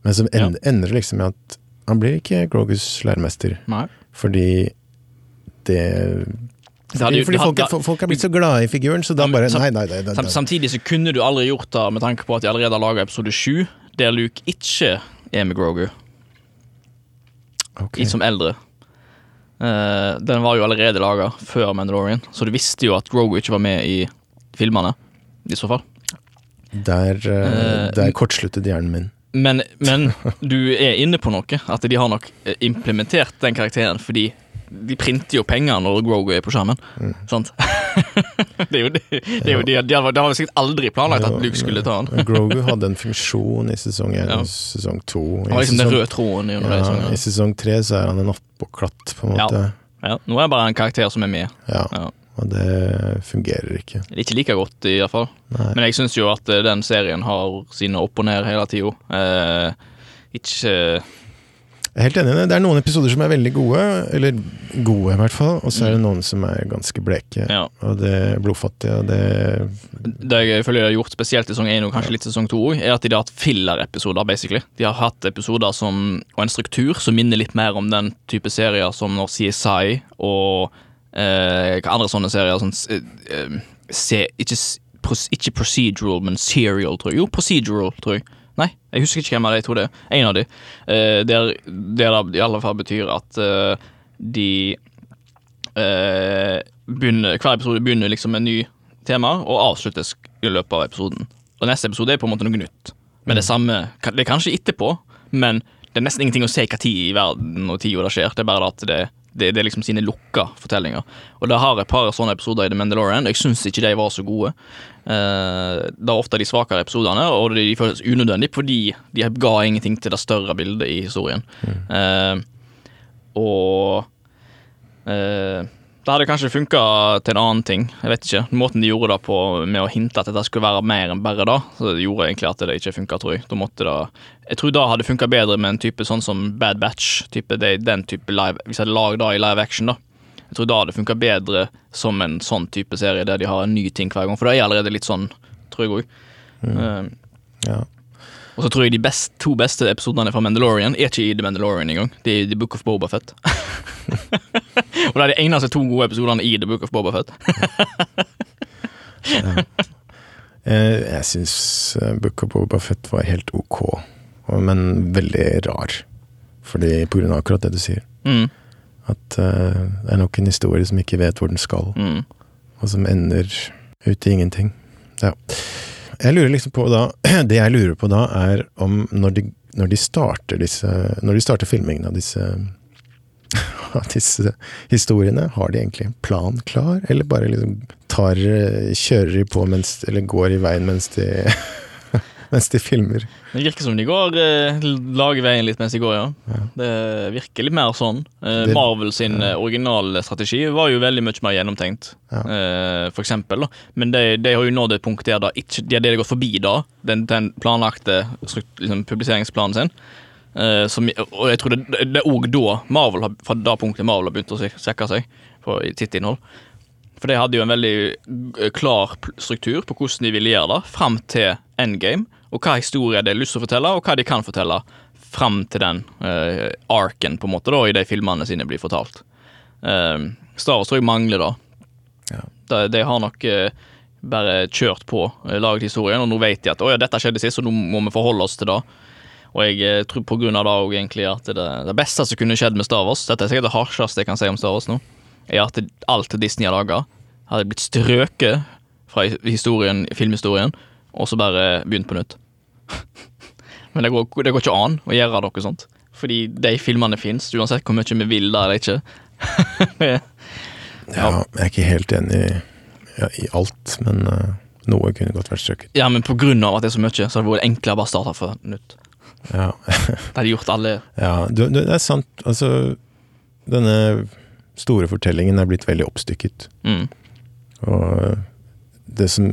Men så ja. ender liksom med at han blir ikke Grogus læremester, Nei. fordi det hadde Fordi folk, er- folk er blitt så glade i figuren, så da bare Nei, nei, nei. nei, Sam, samtidig så kunne du aldri gjort det med tanke på at de allerede har laga episode sju, der Luke ikke er med Grogu, Okay. som eldre. Uh, den var jo allerede laga før Mandalorian, så du visste jo at Grogu ikke var med i filmene. I så fall. Der, eh, Eh, der kortsluttet hjernen min. Men, men du er inne på noe. At de har nok eh, implementert den karakteren fordi de printer jo penger når Grogu er på skjermen. Mm. Sant? det er jo det. det, er jo, de, de, har, de hadde sikkert aldri planlagt at Luke skulle ta han. Grogo Grogu hadde en funksjon i sesong én Ja. og sesong to. Han var I liksom sesong, de ja. I sesong tre så er han en oppåklatt, på en måte. Ja, nå er det bare en karakter som er med. Ja. Ja. Og det fungerer ikke. Ikke like godt, i hvert fall. Nei. Men jeg syns jo at eh, den serien har sine opp og ned hele tida. Eh, ikke Jeg er helt enig i det. Det er noen episoder som er veldig gode, eller gode i hvert fall, og så er det noen som er ganske bleke. Mm. Ja. Og det er blodfattige, og det Det jeg føler de har gjort spesielt i sesong 1 og kanskje litt i sesong 2 er at de har hatt filler-episoder, basically. De har hatt episoder som, og en struktur som minner litt mer om den type serier som når CSI og eh, hva andre sånne serier sånn, eh, eh, se, ikke, ikke procedural, men serial, tror jeg. Jo, procedural, tror jeg. Nei, jeg husker ikke hvem av de to det er. En av de. Eh, der, der det i alle fall betyr at de begynner, Hver episode begynner liksom med en ny tema og avsluttes i løpet av episoden. Og neste episode er på en måte noe nytt. Men det er samme Det er kanskje etterpå, men det er nesten ingenting å se hva tid i verden og tida det skjer. Det er bare at det, det, det er liksom sine lukka fortellinger. Og det har et par sånne episoder i The Mandalorian. og Jeg syns ikke de var så gode. Uh, det er ofte de svakere episodene, og de føles unødvendig fordi de ga ingenting til det større bildet i historien. Eh, og eh, det hadde kanskje funka til en annen ting. Jeg vet ikke. Måten de gjorde det på med å hinte at dette skulle være mer enn bare det, så det gjorde egentlig at det ikke funka, tror jeg. Da måtte det Jeg tror det hadde funka bedre med en type sånn som Bad Batch. Type, det, den type live Hvis jeg hadde lagd det i live action, da. Jeg tror da hadde funka bedre som en sånn type serie der de har en ny ting hver gang. For det er allerede litt sånn, tror jeg òg. Ja. Og så tror jeg de best, to beste episodene fra Mandalorian er ikke i The Mandalorian engang. Det er i The Book of Bobafett. og det er de eneste to gode episodene i The Book of Bobafett. Eh, Jeg syns Book of Boba Fett var helt ok, men veldig rar. Fordi på grunn av akkurat det du sier. Mm, At uh, det er nok en historie som ikke vet hvor den skal, mm. og som ender ut i ingenting. Ja. Jeg lurer liksom på da Det jeg lurer på da, er om når de, når de starter disse Når de starter filmingen av disse av disse historiene, har de egentlig en plan klar, eller bare liksom tar Kjører de på mens Eller går i veien mens de mens de filmer? Det virker som de går eh, lager veien litt mens de går, ja. Ja. Det virker litt mer sånn. Eh, Det- Marvel sin ja. originale strategi var jo veldig mye mer gjennomtenkt, Ja. eh, for eksempel. Da. Men de, de har jo nådd et punkt der da ikke, de har gått forbi da, den, den planlagte liksom, publiseringsplanen sin. Eh, som, og jeg tror det, er òg da Marvel har, fra det punktet Marvel har begynt å svekke seg på i sitt innhold. For de hadde jo en veldig eh, klar struktur på hvordan de ville gjøre det, fram til endgame, og hva historie de har lyst til å fortelle, og hva de kan fortelle, fram til den uh, arken, på en måte, da, i de filmene sine blir fortalt. Uh, Star Wars tror jeg mangler det. Ja. De, de har nok uh, bare kjørt på, uh, laget historien, og nå vet de at å ja, dette skjedde sist, så nå må vi forholde oss til det. Og jeg tror på grunn av det òg egentlig at det, det beste som kunne skjedd med Star Wars, dette er sikkert det hardeste jeg kan si om Star Wars nå, er at alt Disney har laga, hadde blitt strøket fra historien, filmhistorien, og så bare begynt på nytt. Men det går, det går ikke an å gjøre noe sånt. Fordi de filmene fins, uansett hvor mye vi vil da eller ikke. Ja, jeg er ikke helt enig i, ja, i alt, men uh, noe kunne godt vært strøket. ja, men på grunn av at det er så mye, så hadde det vært enklere å bare starte fra nytt. Ja. Det hadde gjort alle ja du, det er sant. Altså, denne store fortellingen er blitt veldig oppstykket. mm. Og det som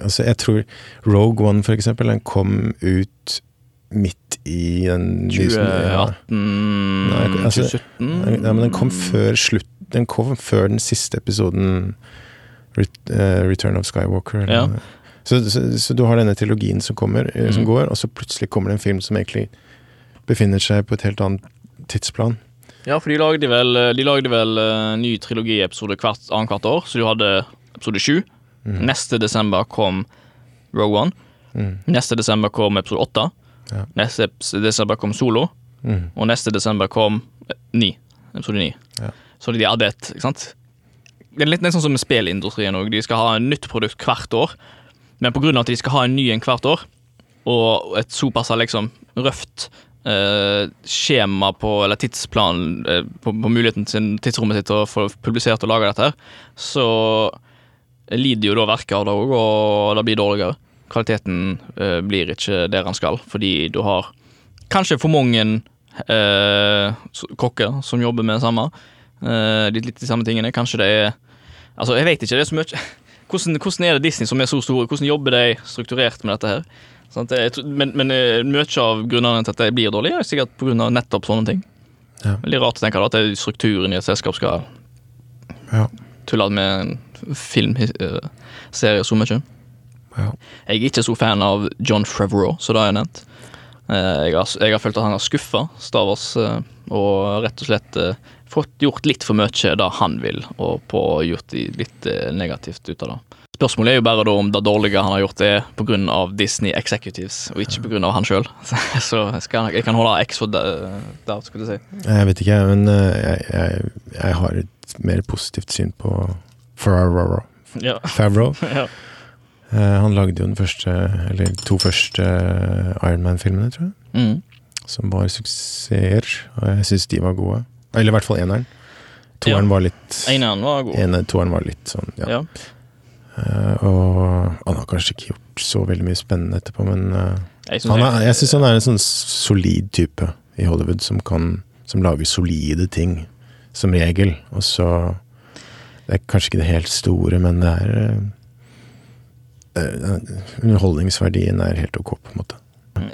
Altså, jeg tror Rogue One, for eksempel, den kom ut midt i den 2018 Nei, altså, 2017 Nei, men den kom før slutt Den kom før den siste episoden eh, Return of Skywalker. Ja. Så, så, så du har denne trilogien som kommer, eh, som mm. går, og så plutselig kommer det en film som egentlig befinner seg på et helt annet tidsplan. Ja, for de lagde vel, de lagde vel eh, ny trilogi-episode hvert annethvert år, så du hadde episode sju. Mhm. Neste desember kom Rogue One. Mm. Neste desember kom episode åtte. Ja. Neste desember kom Solo. Mm. Og neste desember kom eh, ni. Episode ni. Ja. Så de hadde et ikke sant? Det er litt sånn som med spillindustrien òg. De skal ha en nytt produkt hvert år. Men pga. at de skal ha en ny en hvert år, og et såpass liksom røft eh, skjema på, eller tidsplan eh, på, på muligheten til tidsrommet sitt til å få publisert og lage dette, her, så lider jo da verket av det òg, og det blir dårligere. Kvaliteten eh, blir ikke der han skal, fordi du har kanskje for mange eh, kokker som jobber med det samme. Eh, litt, litt de samme tingene. Kanskje det er Altså, jeg vet ikke. Det er så mye hvordan, hvordan er det Disney som er så store? Hvordan jobber de strukturert med dette her? Sånn Det, jeg men men eh, mye av grunnene til at det blir dårlig, er sikkert pga. nettopp sånne ting. Ja. Veldig rart å tenke da, at det strukturen i et selskap skal Ja. tulle med filmserie så mye. ja. Jeg er ikke så fan av John Favreau, så det har jeg nevnt. Eh, Jeg har, jeg har følt at han har skuffa Star Wars, eh, og rett og slett eh, fått gjort litt for mye det han vil, og på gjort litt negativt ut av det. Spørsmålet er jo bare da om det dårlige han har gjort, er pga. Disney Executives, og ikke pga. han sjøl. Så skal, jeg kan holde X for det, skulle du si. Jeg vet ikke, men jeg, jeg, jeg har et mer positivt syn på Ferraro. Ja. Favreau. ja. Eh, han lagde jo den første, eller to første Ironman-filmene, tror jeg. Mm. Som var suksesser, og jeg syns de var gode. Eller i hvert fall eneren. Toeren Ja. var litt Eneren var god. ene, Toeren var litt sånn, ja. Ja. Uh, og han har kanskje ikke gjort så veldig mye spennende etterpå, men uh, Jeg synes han er, jeg syns han er en sånn solid type i Hollywood som kan Som lager solide ting, som regel. Og så Det er kanskje ikke det helt store, men det er eh, eh, Underholdningsverdien er helt ok, på en måte.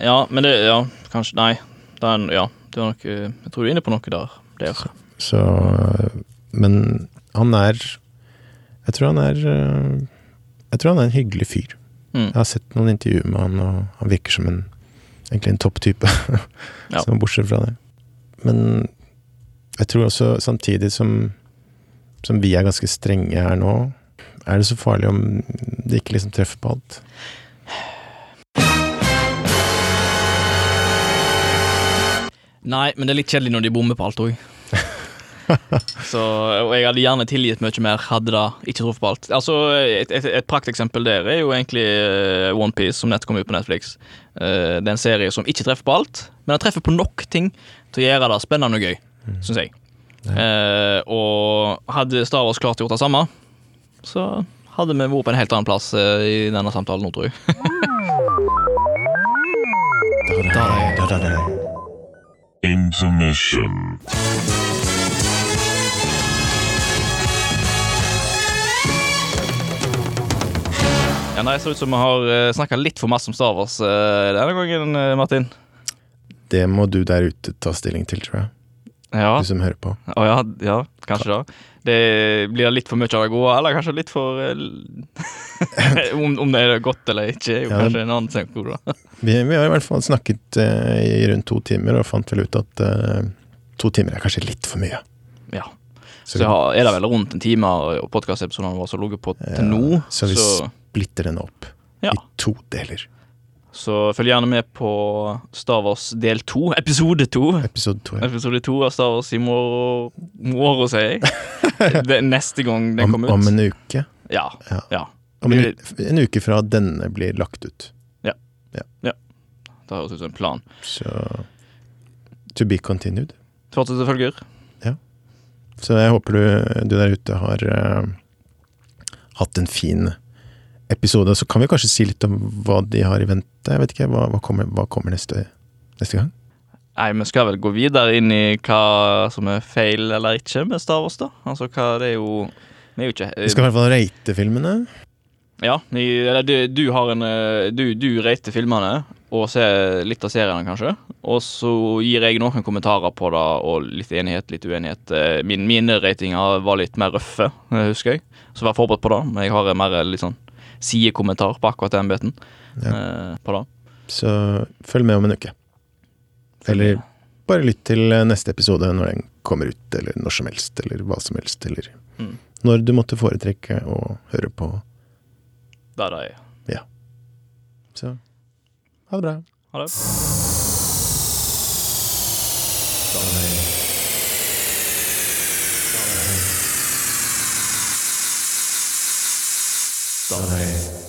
ja, men det Ja, kanskje Nei. Det er, ja, det var nok jeg tror du er inne på noe der. der. Så Men han er Jeg tror han er eh, Jeg tror han er en hyggelig fyr. Mm. Jeg har sett noen intervjuer med han, og han virker som en egentlig en topptype. Ja. Bortsett fra det. Men jeg tror også samtidig som, som vi er ganske strenge her nå, er det så farlig om det ikke liksom treffer på alt. Nei, men det er litt kjedelig når de bommer på alt òg. Så, og jeg hadde gjerne tilgitt mye mer hadde det ikke truffet på alt. Altså, Et, et, et prakteksempel der er jo egentlig uh, OnePiece, som nett kom ut på Netflix. Uh, det er en serie som ikke treffer på alt, men den treffer på nok ting til å gjøre det spennende og gøy, Mm. syns jeg. Eh, og hadde Star Wars klart å gjort det samme, så hadde vi vært på en helt annen plass eh, i denne samtalen nå, tror jeg. Da, da, da, da. Intermission. Ja, nei, Det ser ut som vi har snakka litt for masse om Star Wars eh, denne gangen, eh, Martin. Det må du der ute ta stilling til, tror jeg. Ja. Du som hører på. Å ja, ja, kanskje da. Det blir litt for mye av det gode, eller kanskje litt for eh, om, om det er godt eller ikke, er jo Ja, det- kanskje en annen ting. Vi, vi har i hvert fall snakket uh, i rundt to timer, og fant vel ut at uh, to timer er kanskje litt for mye. Ja. Så, Så jeg har, er det vel rundt en time og podkastepisodene våre som ligger på til nå. så vi Så, splitter den opp i to deler. Så følg gjerne med på Star Wars del to, episode to. Episode to. ja. Episode to av Star Wars i morgen, morgen sier jeg. Neste gang den kommer ut. om en uke. Ja. Ja. ja. En, Blir- en uke fra denne blir lagt ut. Ja, ja Det høres ut som en plan. Så to be continued. Fortsette følger. Ja. Så jeg håper du, du der ute har uh, hatt en fin episode. Så kan vi kanskje si litt om hva de har i vente. Jeg vet ikke, Hva, hva, kommer, hva kommer neste, neste gang? Nei, vi skal vel gå videre inn i hva som er feil eller ikke med Star Wars, da. Altså, hva det er jo Vi er jo ikke Vi skal i hvert fall rate filmene. Ja, du, du har en eh, Du, du rater filmene og ser litt av seriene, kanskje. Og så gir jeg noen kommentarer på det, og litt enighet, litt uenighet. Eh, Min, mine ratinger var litt mer røffe, eh, husker jeg. Så vær forberedt på det. Men jeg har mer litt sånn sidekommentar på akkurat den bøten. Ja. på det. Så følg med om en uke. Eller bare lytt til eh, neste episode når den kommer ut, eller når som helst, eller hva som helst. Eller Mm. når du måtte foretrekke å høre på. Det er det Ja. Så ha det bra. Ha det. 打开。